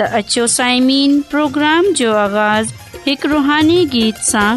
त अचो پروگرام جو آغاز आवाज़ु हिकु रुहानी गीत सां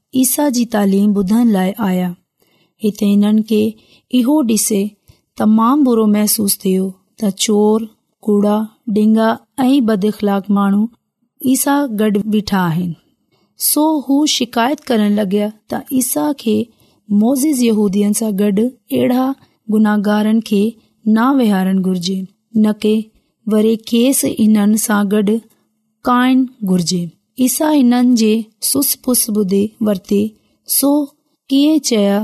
ईसा जी तालीम ॿुधण लाइ आया हिते हिननि खे इहो डि॒से तमामु बुरो महसूस थियो त चोर कूड़ा डिंगा, ऐं बदख़लाक माण्हू ईसा गडु॒ बीठा आहिनि सो हू शिकायत करण लॻा त ईसा खे मोज़ यूदीअ सां गड अहिड़ा गुनाहगारनि खे न वेहारनि घुरजे न की वरी खेस हिन सां गडु॒ काइन घुर्जे सा हिन जे सुस पुस ॿुधे वरते चया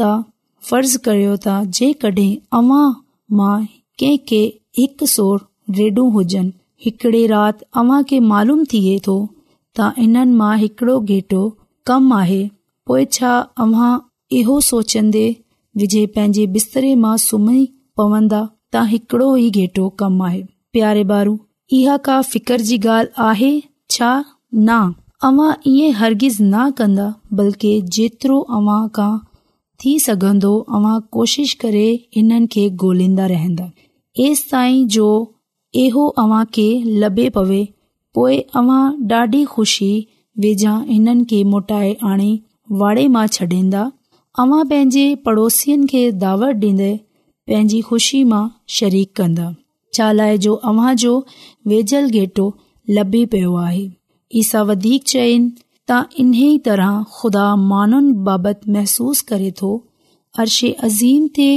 त फर्ज़ करियो तॾहिं अव्हां मां के रेड हुजनि थिए थो त हिननि मां हिकड़ो घेटो कम आहे पोएं छा अव्हां इहो सोचंदे विझे पंहिंजे बिस्तरे मां सुम्ही पवंदा त हिकड़ो ई गेटो कमु आए प्यारे बारू इहा का फितर जी ॻाल्हि आहे छा न अव्हां ईअं हर्गिज़ न कन्दा बल्कि जेतिरो अव्हां खां थी सघंदो अवां कोशिशि करे हिननि खे गोल्हंदा रहंदा ऐसि ताईं जो इहो अव्हां खे लभे पवे पोइ अव्हां ॾाढी खु़शी वेझा हिननि खे मोटाए आणे वाड़े मां छॾींदा अवां पंहिंजे पड़ोसियुनि खे दावत डि॒न्दे पंहिंजी खु़शी मां शरीक कन्दा छा लाइ जो अव्हांजो वेझल घेटो लभी पियो आहे ई सभु वधीक चइनि त इन्हीअ तरह खुदा मानुनि बाबति महसूस करे थो अर्शे अज़ीम ते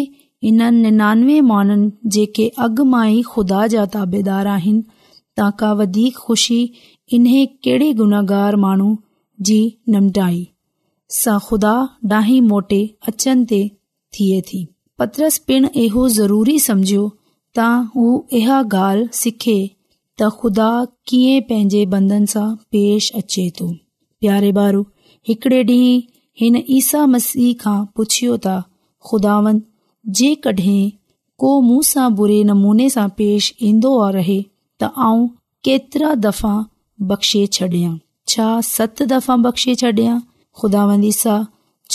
इननि निनानवे माण्हुनि जेके अॻु मां ई खुदा जा ताबेदार आहिनि तव्हां का वधीक खु़शी इन्हे कहिड़े गुनाहगार माण्हू जी निमटाई सां ख़ुदा डाही मोटे अचनि ते थिए थी पत्रस पिण इहो ज़रूरी सम्झियो त हू इहा ॻाल्हि सिखे त ख़ुदा कीअं पंहिंजे बंधन सां पेश अचे थो प्यारे ॿारु हिकिड़े ॾींहुं हिन ईसा मसीह खां पुछियो त ख़ुदावन जेकॾहिं को मूं सां बुरे नमूने सां पेश ईंदो आहे रहे त आऊं केतिरा दफ़ा बख़्शे छॾियां छा सत दफ़ा बख़्शे छॾियां ख़ुदावंदी ईसा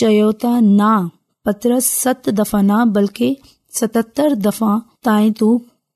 चयो त ना पत्र सत दफ़ा न बल्कि सतहतरि दफ़ा ताईं तूं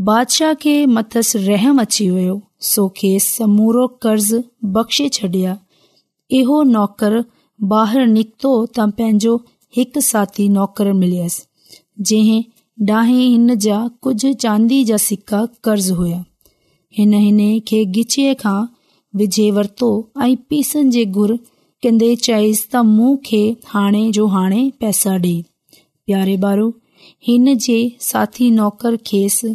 बादशाह खे मथस रहम अची वियो सो खेस समूरो कर्ज़ बख़्शे छडि॒या इहो नौकर बीको त पंहिंजो हिकु साथी नौकर मिलस हिन जा कुझ चांदी जा सिका कर्ज़ हुया हिन खे गिछीअ खां विझे वर्तो ऐ पीसनि जे घुर कन्ने चयसि त मू खे हाणे जो हाणे पैसा डे॒ बारो हिन जे साथी नौकर खेसि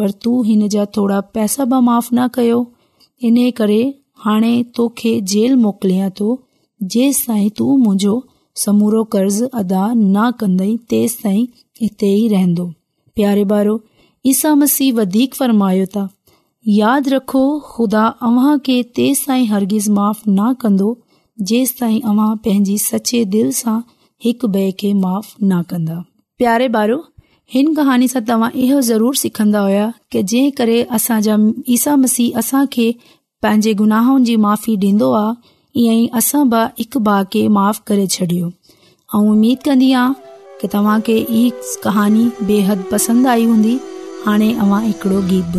पर तूं हिन जा थोरा पैसा माफ़ न कयो हिन करे मुंहिंजो अदा न कंदई रहंदो प्यारे ॿारो ईसा मसीह वधीक फरमायो तव्हां हरगिज़ माफ़ न कंदो जेंस तव्हां पंहिंजी दिल सां हिकु कंदो हिन कहानी सां तव्हां इहो जरूर सिखंदा हुया की जंहिं करे असांजा ईसा मसीह असां खे पंहिंजे गुनाहनि जी माफ़ी ॾींदो आहे ईअं ई असां ब हिक भाउ खे माफ़ करे छॾियो ऐं उमेद कंदी आहियां की ई कहानी बेहद पसंदि आई हूंदी हाणे अवां हिकिड़ो गीत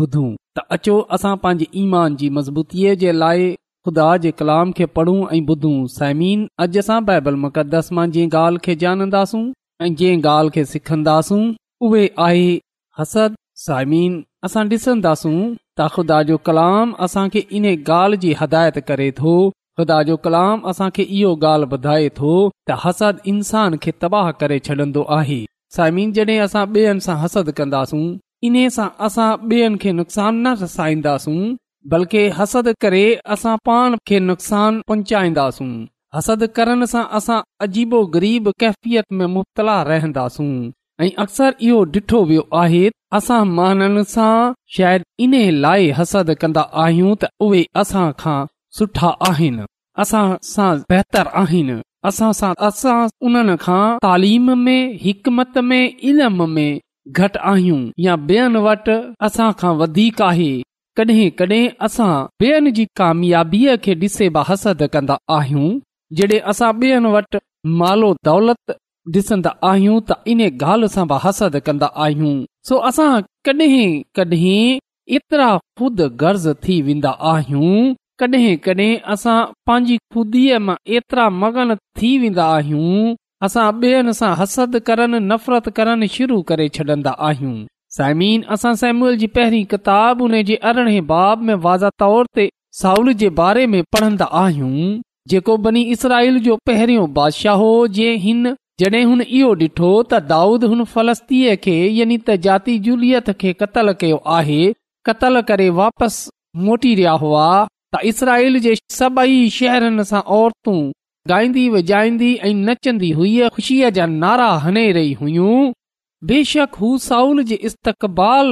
ॿुधूं त अचो असां पंहिंजे ईमान जी मज़बूतीअ जे लाइ खुदा जे कलाम खे पढ़ूं ऐं مقدس साइबल मुकदस मां जी ॻाल्हि खे जानंदासूं ऐं जंहिं ॻाल्हि खे सिखंदासूं उहे आहे हसद साइमीन असां ॾिसंदासूं त ख़ुदा जो कलाम असांखे इन ॻाल्हि जी हदायत करे थो खुदा जो कलाम असांखे इहो ॻाल्हि ॿुधाए थो त हसद इंसान खे तबाह करे छॾिन्दो आहे सायमिन जॾहिं असां ॿेअनि सां हसद कंदासूं इन सां असां ॿियनि खे नुक़सान न नसाईंदासूं बल्कि हसद करे असां पान खे नुक़सान पहुचाईंदासूं हसद करण सां असां अजीबो गरीब कैफ़ियत में मुबतला रहंदासूं ऐं अक्सर इहो ॾिठो वियो आहे असां माननि सां शायदि इन लाइ हसद कंदा आहियूं त उहे असां खां सुठा आहिनि असां सां बेहतर आहिनि असां सां असां उन्हनि खां तालीम में हिकमत में इल्म में घटि आहियूं या ॿेअनि वटि असां खां वधीक आहे कॾहिं कॾहिं असां ॿियनि जी कामयाबीअ खे ॾिसे बि हसद कंदा आहियूं ॿियनि वटि दौलत ॾिसंदा आहियूं त इन ॻाल्हि सां बि हसद कंदा आहियूं सो असां कॾहिं कॾहिं एतिरा ख़ुदि गर्ज़ थी वेंदा आहियूं कॾहिं कॾहिं असां पंहिंजी ख़ुदि मां एतिरा मगन थी वेंदा आहियूं हसद करनि नफ़रत करण शुरू करे छॾंदा आहियूं साइमीन जी पहिरीं किताब बाब में वाज़ा तौर ते साउल जे बारे में पढ़ंदा आहियूं जेको बनी इसराईल जो पहिरियों बादशाह हो जे हिन जॾहिं हुन इहो ॾिठो त दाऊद हुन फलस्तीअ खे यानी त जाती झूलियत खे क़त्लु कयो आहे क़त्ल करे वापसि मोटी रहिया हुआ त इसराईल जे सभई शहरनि सां औरतूं गाईंदी विझाईंदी ऐं नचंदी हुई ख़ुशीअ जा नारा हणे रही हुयूं बेशक हू साउल जे इस्तक़बाल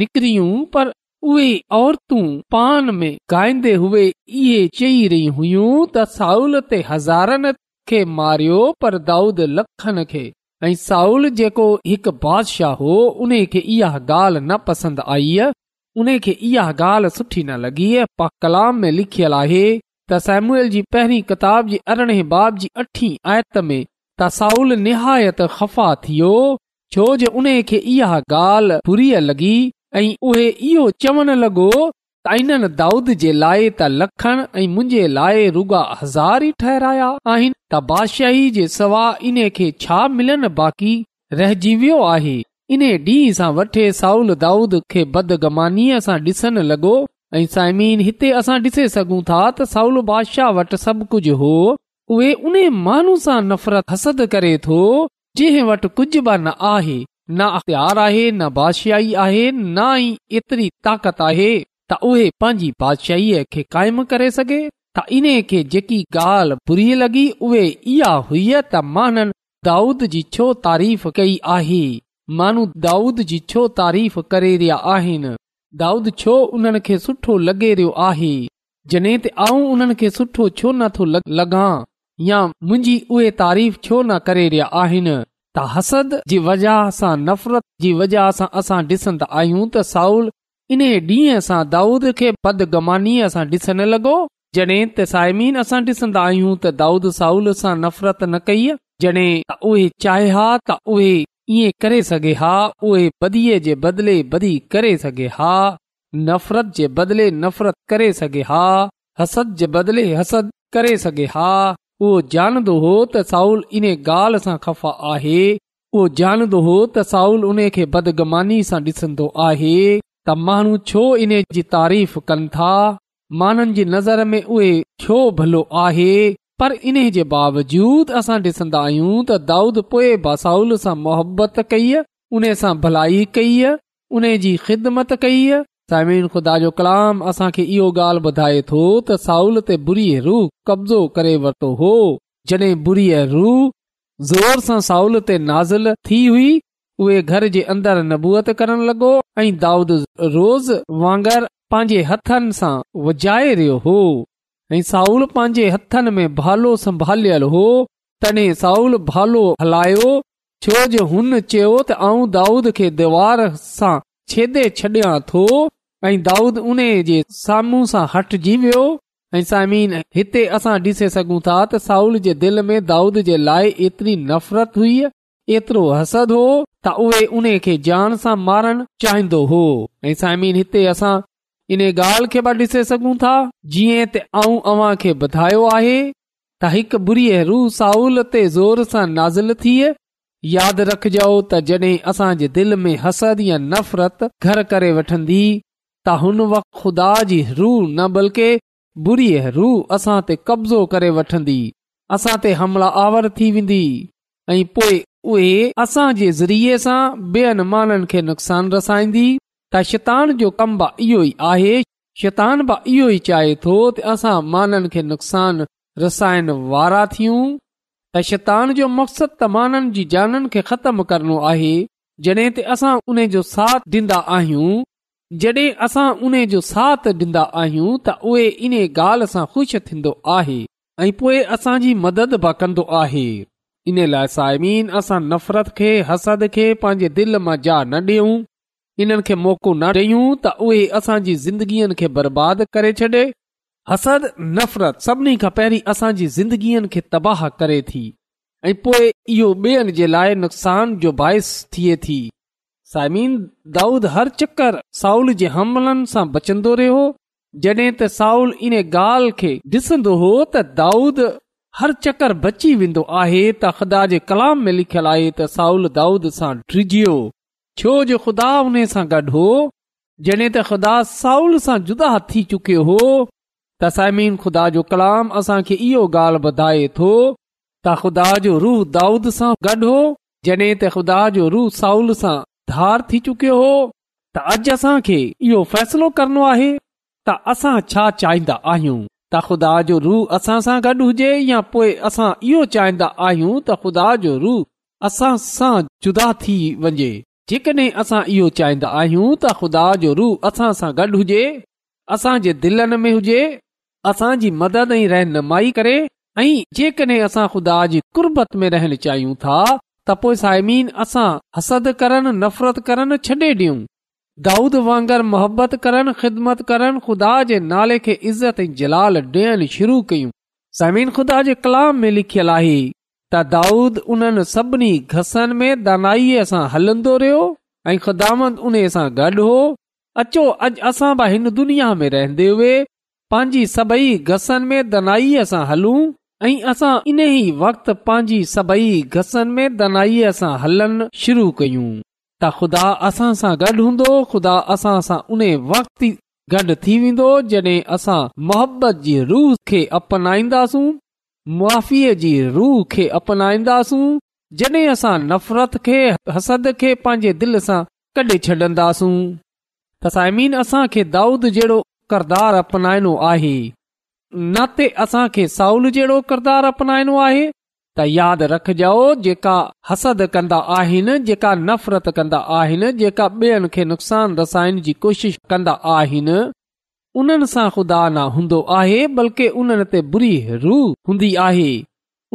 निकिरियूं पर उहे औरतूं साऊल ते हज़ारनि खे मारियो पर दाऊद लखनि खे ऐं साउल जेको हिकु बादशाह हो उन खे इहा ॻाल्हि न पसंदि आई उन खे इहा ॻाल्हि सुठी न लगी पा कलाम में लिखियल आहे आयत में त साउल निहायत ख़ा थी वियो छो ॻाल्हि इहो चवणु लॻो दाऊद जे लाइ त लखन ऐं मुंहिंजे लाइ रुॻा हज़ार ई ठहराया आहिनि त बादशाही जे सवा इन खे छा मिलनि बाक़ी रहिजी वियो आहे इन ॾींहं सां वठे साउल दाऊद खे बदगमानी सां डि॒स लॻो साइमीन हिते असां ॾिसी सघूं था त सहुलो बादशाह वटि सभु कुझु हो उहे उन माण्हू सां नफ़रत हसद करे थो जंहिं वटि कुझ बि न आहे न अख़्तियार आहे न बादशाही आहे न ई एतिरी ताक़त आहे त उहे पंहिंजी बादशाह खे कायम करे सघे त इन्हे जेकी ॻाल्हि बुरी लॻी उहे इहा हुई त माननि दाऊद जी छो तारीफ़ कई आहे माण्हू दाऊद जी छो तारीफ़ करे रहिया आहिनि दाऊद छो उन्हनि खे सुठो लॻे रहियो आहे जॾहिं त आऊं उन्हनि खे सुठो छो नथो लॻां या मुंहिंजी उहे तारीफ़ छो न करे रहिया आहिनि त हसद जी वजह सां नफ़रत जी वजह सां असां ॾिसंदा आहियूं त साउल इन ॾींहं सां दाऊद खे बदगमानीअ सां ॾिसण लॻो जॾहिं त साइमीन असां ॾिसंदा आहियूं त दाऊद साउल सां नफ़रत न कई जॾहिं उहे चाहे हा त उहे ईअ करे सघे हा उहे बदीअ जे बदिले बदी करे सघे हा नफ़रत जे बदले नफ़रत करे सघे हा हसद जे बदिले हसद करे सघे हा उहो जानंदो हो त साउल इन ॻाल्हि सां ख़फ़ा आहे उहो जानंदो हो त साउल उन खे बदगमानी सां ॾिसंदो आहे त माण्हू छो इन जी तारीफ़ कनि था माण्हुनि जी नज़र में उहे छो भलो आहे पर इन जे बावजूद असां डि॒सन्दा आहियूं त दाऊद पोए बासाउल सां मुहबत कई उन सां भलाई कई उन जी ख़िदमत कयम ख़ुदा जो कलाम असां खे इहो ॻाल्हि ॿुधाए थो त साउल ते बुरी रूह कब्ज़ो करे वर्तो हो जडे॒ बुरी रूह जोर सां साउल ते नाज़िल थी हुई उहे घर जे अंदर नबूअत करण लॻो ऐं दाऊद रोज़ वांगर पंहिंजे हथनि सां वझाए रहियो हो ऐं साउल पंहिंजे हथनि में भालो हो तॾहिं साउल भालो हलायो छो जो हुन चयो त आऊं दाऊद खे दीवार सां छेदे थो दाऊद उन जे साम्हूं सां हटजी वियो ऐं सायमिन हिते असां ॾिसी सघूं था त साउल जे दिल में दाऊद जे लाइ एतरी नफ़रत हुई एतिरो हसद हो त उहे उन खे जान सां मारण चाहींदो हो ऐं सायमिन हिते असां इन ॻाल्हि खे बि ॾिसे सघूं था जीअं त आऊं अव्हां खे ॿुधायो आहे त हिकु बुरी रूह साउल ते ज़ोर सां नाज़िल थिय यादि रखजो त जॾहिं असां जे दिलि में हसद या नफ़रत घर करे वठंदी त हुन वक़्तु ख़ुदा जी रूह न बल्कि बुरी रूह असां ते कब्ज़ो करे वठंदी असां ते हमला आवर थी वेंदी ऐं पोइ उहे असां जे ज़रिये सां ॿियनि माण्हुनि खे नुक़सानु रसाईंदी त शैतान जो कम बि इहो ई आहे शैतान बि इहो ई चाहे तो त असां माननि खे नुक़सान रसाइण वारा थियूं त शैतान जो मक़सदु त माननि जी जाननि खे ख़तमु करणो आहे जॾहिं त असां उन जो साथ ॾींदा आहियूं जड॒हिं असां उन जो साथ ॾींदा आहियूं त उहे इन ॻाल्हि सां ख़ुशि थींदो आहे ऐं पोइ असांजी मदद बि कन्दो आहे इन लाइ सायमीन असां नफ़रत खे हसद खे पंहिंजे दिलि मां न इन्हनि खे मौक़ो न ॾेयूं त उहे असांजी ज़िंदगीअ खे बर्बाद करे छॾे हसद नफ़रत सभिनी खां पहिरीं असांजी ज़िंदगीअ खे तबाह करे थी ऐ पोए इहो ॿियनि जे लाइ नुक़सान जो बाहिस थिए थी साइमीन दाऊद हर चकर साउल जे हमलनि सां बचंदो रहियो जड॒हिं त साउल इन ॻाल्हि खे ॾिसंदो हो त दाऊद हर चकर बची वेंदो आहे त ख़दा जे कलाम में लिखियलु आहे त साउल दाऊद सां ड्रिॼियो छो जो ख़ुदा हुन सां गॾु हो जॾहिं त ख़ुदा साउल सां जुदा थी चुकियो हो त समीन खुदा जो कलाम असांखे इहो ॻाल्हि ॿुधाए थो त ख़ुदा जो रूह दाऊद सां गॾु हो जॾहिं त ख़ुदा जो रूह साउल सां धार थी चुकियो हो त अॼु असांखे इहो फ़ैसिलो करणो आहे त असां छा चाहींदा आहियूं त ख़ुदा जो रूह असां सां गॾु हुजे या पोइ असां इहो चाहींदा आहियूं त ख़ुदा जो रूह असां सां जुदा थी वञे जेकॾहिं असां इहो चाहींदा आहियूं त ख़ुदा जो रूह असां सां गॾु हुजे असांजे दिलनि में हुजे असांजी मदद ऐं रहनुमाई करे ऐं जेकॾहिं असां ख़ुदा जी कुर्बत में रहन चाहियूं था त पोइ साइमीन असां हसद करणु नफ़रत करणु छॾे ॾियूं दाऊद वांगर मोहबत करनि ख़िदमत करनि ख़ुदा जे नाले खे इज़त ऐं जलाल ॾियण शुरू कयूं साइमीन ख़ुदा जे कलाम में लिखियलु आहे त दाऊद उन्हनि सभिनी घसन में दनाईअ सां हलंदो रहियो ऐं ख़ुदामंद उन सां गॾु हो अचो अॼु असां बि हिन दुनिया में रहंदे हुए पंहिंजी सभई घसनि में दनाईअ सां हलूं ऐं असां इन ई वक़्त पंहिंजी सभई घसनि में दनाईअ सां हलनि शुरू कयूं त ख़ुदा असां सां गॾु हूंदो ख़ुदा असां सां उन वक़्त गॾु थी वेंदो जॾहिं असां मोहबत जी रूह खे अपनाईंदासूं मुआीअ जी रूह खे अपनाईंदासूं जॾहिं असां नफ़रत खे हसद खे पंहिंजे दिलि सां कढे छॾंदासूं त साइमीन असांखे दाऊद जहिड़ो किरदारु अपनाइणो आहे न ते असांखे साउल जहिड़ो किरदारु अपनाइणो आहे त यादि रखजो जेका हसद कंदा आहिनि जेका नफ़रत कंदा आहिनि जेका ॿियनि खे नुक़सानु दसाइण जी कोशिश कंदा आहिनि उन्हनि सां खुदा न हूंदो आहे बल्कि उन्हनि ते बुरी रूह हूंदी आहे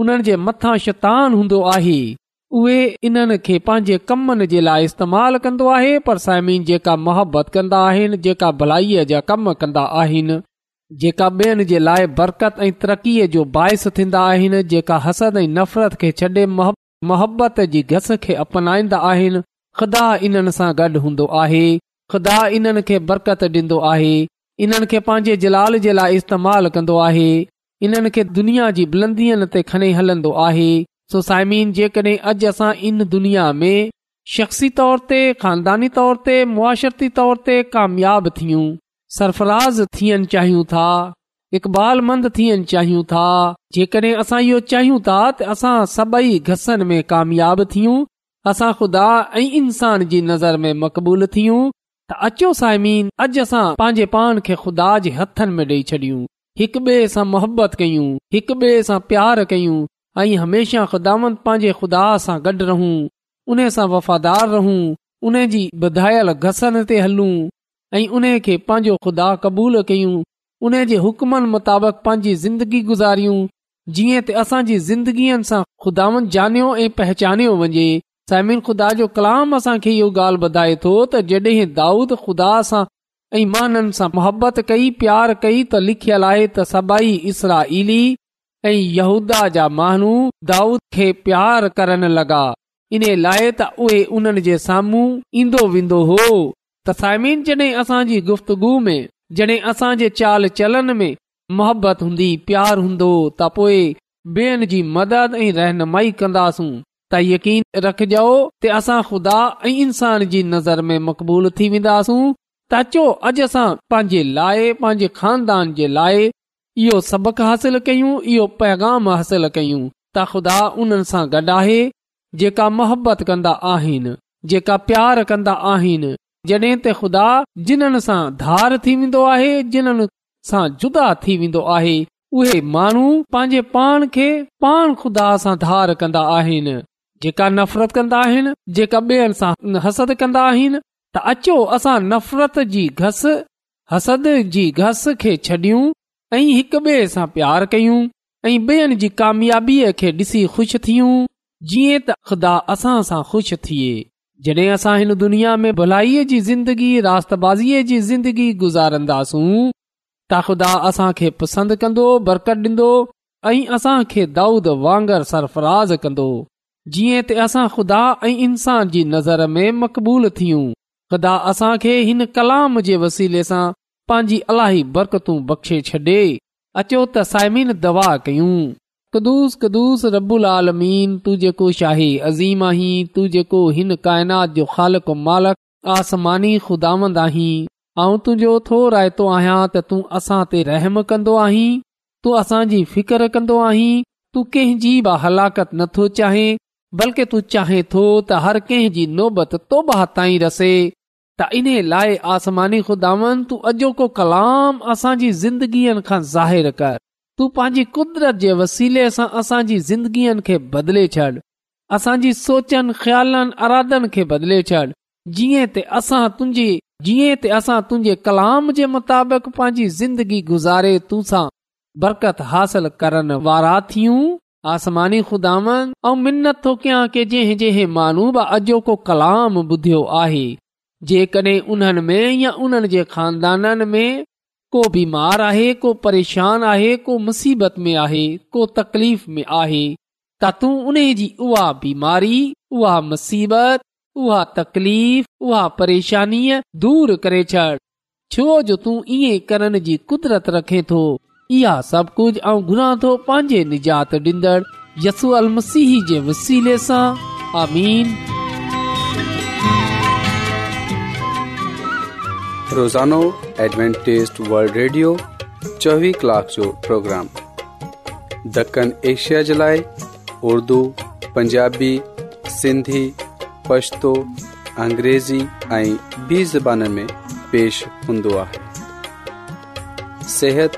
उन्हनि जे मथां शैतान हूंदो आहे उहे इन्हनि खे पंहिंजे कमनि जे लाइ इस्तेमालु कंदो आहे पर साइमीन जेका मोहबत कंदा आहिनि जेका भलाईअ जा कम कंदा आहिनि जेका ॿियनि जे लाइ बरकत ऐं तरक़ीअ जो बाहिस थींदा आहिनि जेका हसद ऐं नफ़रत खे छॾे मोहबत जी घस खे अपनाईंदा आहिनि खुदा इन्हनि सां गॾु हूंदो आहे ख़ुदा इन्हनि खे बरकत ॾींदो आहे इन्हनि खे पांजे जलाल जे लाइ इस्तेमालु कन्दो आहे इन्हनि खे दुनिया जी बुलंदियुनि ते खणी हलंदो आहे सो साइमिन जेकड॒हिं अॼु असां इन दुनिया में शख्सी तौर ते ख़ानदानी तौर ते मुआशरती तौर ते कामयाब थियूं सरफराज़ थियनि चाहियूं था इकबाल मंद थियनि चाहियूं था जेकॾहिं असां इहो चाहियूं था त असां सभई घसनि में कामयाब थियूं असां खुदा ऐं इंसान जी नज़र में मक़बूल थियूं अचो साइमीन अॼु असां पंहिंजे पाण खे ख़ुदा जे हथनि में ॾेई छॾियूं हिक ॿिए सां मुहबत कयूं हिक ॿिए सां प्यार कयूं ऐं हमेशा ख़ुदावन पंहिंजे ख़ुदा सां गॾु रहूं उन सां वफ़ादार रहूं उनजी ॿुधायल घसन ते हलूं ऐं उन खे पंहिंजो ख़ुदा क़बूल कयूं उन जे हुकमनि मुताबिक़ पंहिंजी ज़िंदगी गुज़ारियूं जीअं त असांजी ज़िंदगीअ सां खुदावन जानियो ऐं पहिचानियो वञे सायमिन ख़ुदा जो कलाम असां खे इहो ॻाल्हि ॿुधाए थो त जॾहिं दाऊद खुदा सां ऐं माननि सां मोहबत कई प्यार कई त लिखियल आहे त सभाई इसरा ऐं यहूदा जा महानू दाऊद खे प्यार करण लॻा इन लाइ त उहे उन्हनि जे साम्हूं ईंदो वेंदो हो त साइमिन जडे॒ असांजी गुफ़्तगु में जड॒हिं असां जे चाल चलन में मोहबत हूंदी प्यार हूंदो त पोए ॿियनि जी मदद ऐं रहनुमाई कंदासूं त यकीन रखजो के असां ख़ुदा ऐं इंसान जी नज़र में मक़बूल थी वेंदासूं त चओ अॼु असां पंहिंजे लाइ पंहिंजे खानदान जे लाइ इहो सबक हासिल कयूं इहो पैगाम हासिल कयूं त ख़ुदा उन्हनि सां गॾु आहे जेका मोहबत कंदा आहिनि जेका प्यारु कंदा आहिनि जड॒हिं ख़ुदा जिन्हनि सां धार थी वेंदो आहे जिन सां जुदा थी वेंदो आहे उहे माण्हू पंहिंजे पाण खे पाण ख़ुदा सां धार कंदा आहिनि जेका नफ़रत कंदा आहिनि जेका ॿियनि सां हसद कंदा आहिनि त अचो असां नफ़रत जी घस हसद जी घस खे छॾियूं ऐं हिक ॿिए सां प्यार कयूं ऐं ॿियनि जी कामयाबीअ खे ॾिसी ख़ुशि थियूं जीअं त ख़ुदा असां सां ख़ुशि थिए जॾहिं असां हिन दुनिया में भलाईअ जी ज़िंदगी रातबाज़ीअ जी ज़िंदगी गुज़ारंदासूं त ख़ुदा असांखे पसंदि कंदो बरकत ॾींदो ऐं असां खे दाऊद वांगुरु सरफराज़ कंदो जीअं ते असां खुदा ऐं इंसान जी नज़र में मक़बूल थियूं ख़ुदा असां खे हिन कलाम जे वसीले सां पंहिंजी अलाही बरकतू बख़्शे छॾे अचो त साइमीन दवा कयूं कदुस कदूस आलमीन तू जेको शाही अज़ीम आहीं तू जेको हिन काइनात जो खालक मालक आसमानी ख़ुदांद आहीं ऐं तुंहिंजो थो रायतो आहियां त तूं असां ते रहम कंदो आहीं तू असांजी फिकर कंदो आहीं तू कंहिंजी बि हलाकत नथो चाहे बल्कि तू चाहे थो त हर कंहिं जी नोबत तौबा ताईं रसे त इन्हे लाइ आसमानी खुदावन तू अॼोको कलाम असांजी ज़िंदगीअ खां ज़ाहिर कर तू पंहिंजी कुदरत जे वसीले सां असांजी ज़िंदगीअ खे बदिले छॾ असांजी सोचनि ख्यालनि अरादनि खे बदिले छॾ जीअं तुंहिंजी जीअं असां तुंहिंजे कलाम जे मुताबिक़ पंहिंजी ज़िंदगी गुज़ारे तुसां बरकत हासिल करण वारा थियूं आसमानी खुदा कयां की जंहिं जंहिं मानूब अॼो को कलाम ॿुधियो आहे जेकॾहिं उन्हनि में या उन्हनि जे खानदाननि में को बीमार आहे को परेशान आहे को मुसीबत में आहे को तकलीफ़ में आहे त तूं उन जी उहा बीमारी उहा मुसीबत उहा तकलीफ़ उहा परेशानी दूर करे छॾ छो जो तूं ईअं करन जी कुदरत रखे थो लाइ उी सिंधी पछतो अंग्रेज़ी ऐं पेश हूंदो आहे सिहत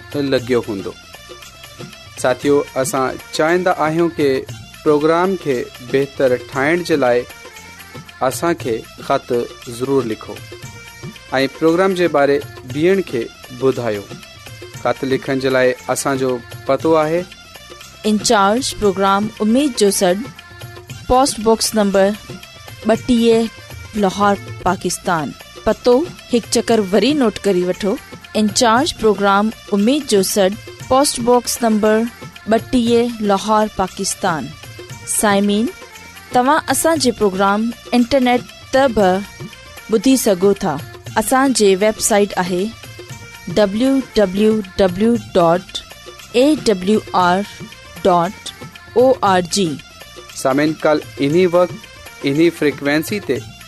लॻियो हूंदो साथियो असां चाहींदा आहियूं की प्रोग्राम खे बहितर ठाहिण जे लाइ असांखे ख़त ज़रूरु लिखो ऐं प्रोग्राम जे बारे ॾींहंनि खे ॿुधायो ख़त लिखण जे लाइ असांजो पतो आहे इंचार्ज प्रोग्राम उमेद जो सर पोस्ट नंबर ॿटीह लाहौर पाकिस्तान पतो हिकु चकर वरी नोट करे वठो इंचार्ज प्रोग्राम उम्मीद जो पोस्ट पोस्टबॉक्स नंबर बटी लाहौर पाकिस्तान साइमीन तव्हां असांजे प्रोग्राम इंटरनेट ते बि ॿुधी सघो था असांजी वेबसाइट आहे www.awr.org सामिन कल इन्ही वक्त इन्ही फ्रिक्वेंसी